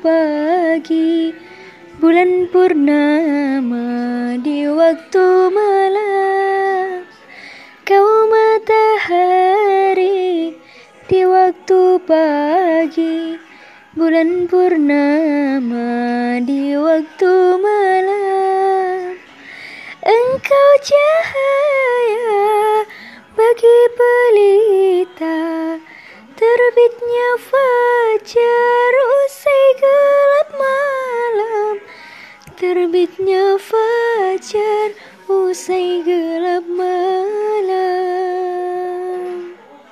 pagi Bulan purnama di waktu malam. Kau matahari di waktu pagi Bulan purnama di waktu malam. Engkau cahaya bagi pelita Terbitnya fajar Terbitnya fajar. Usai gelap malam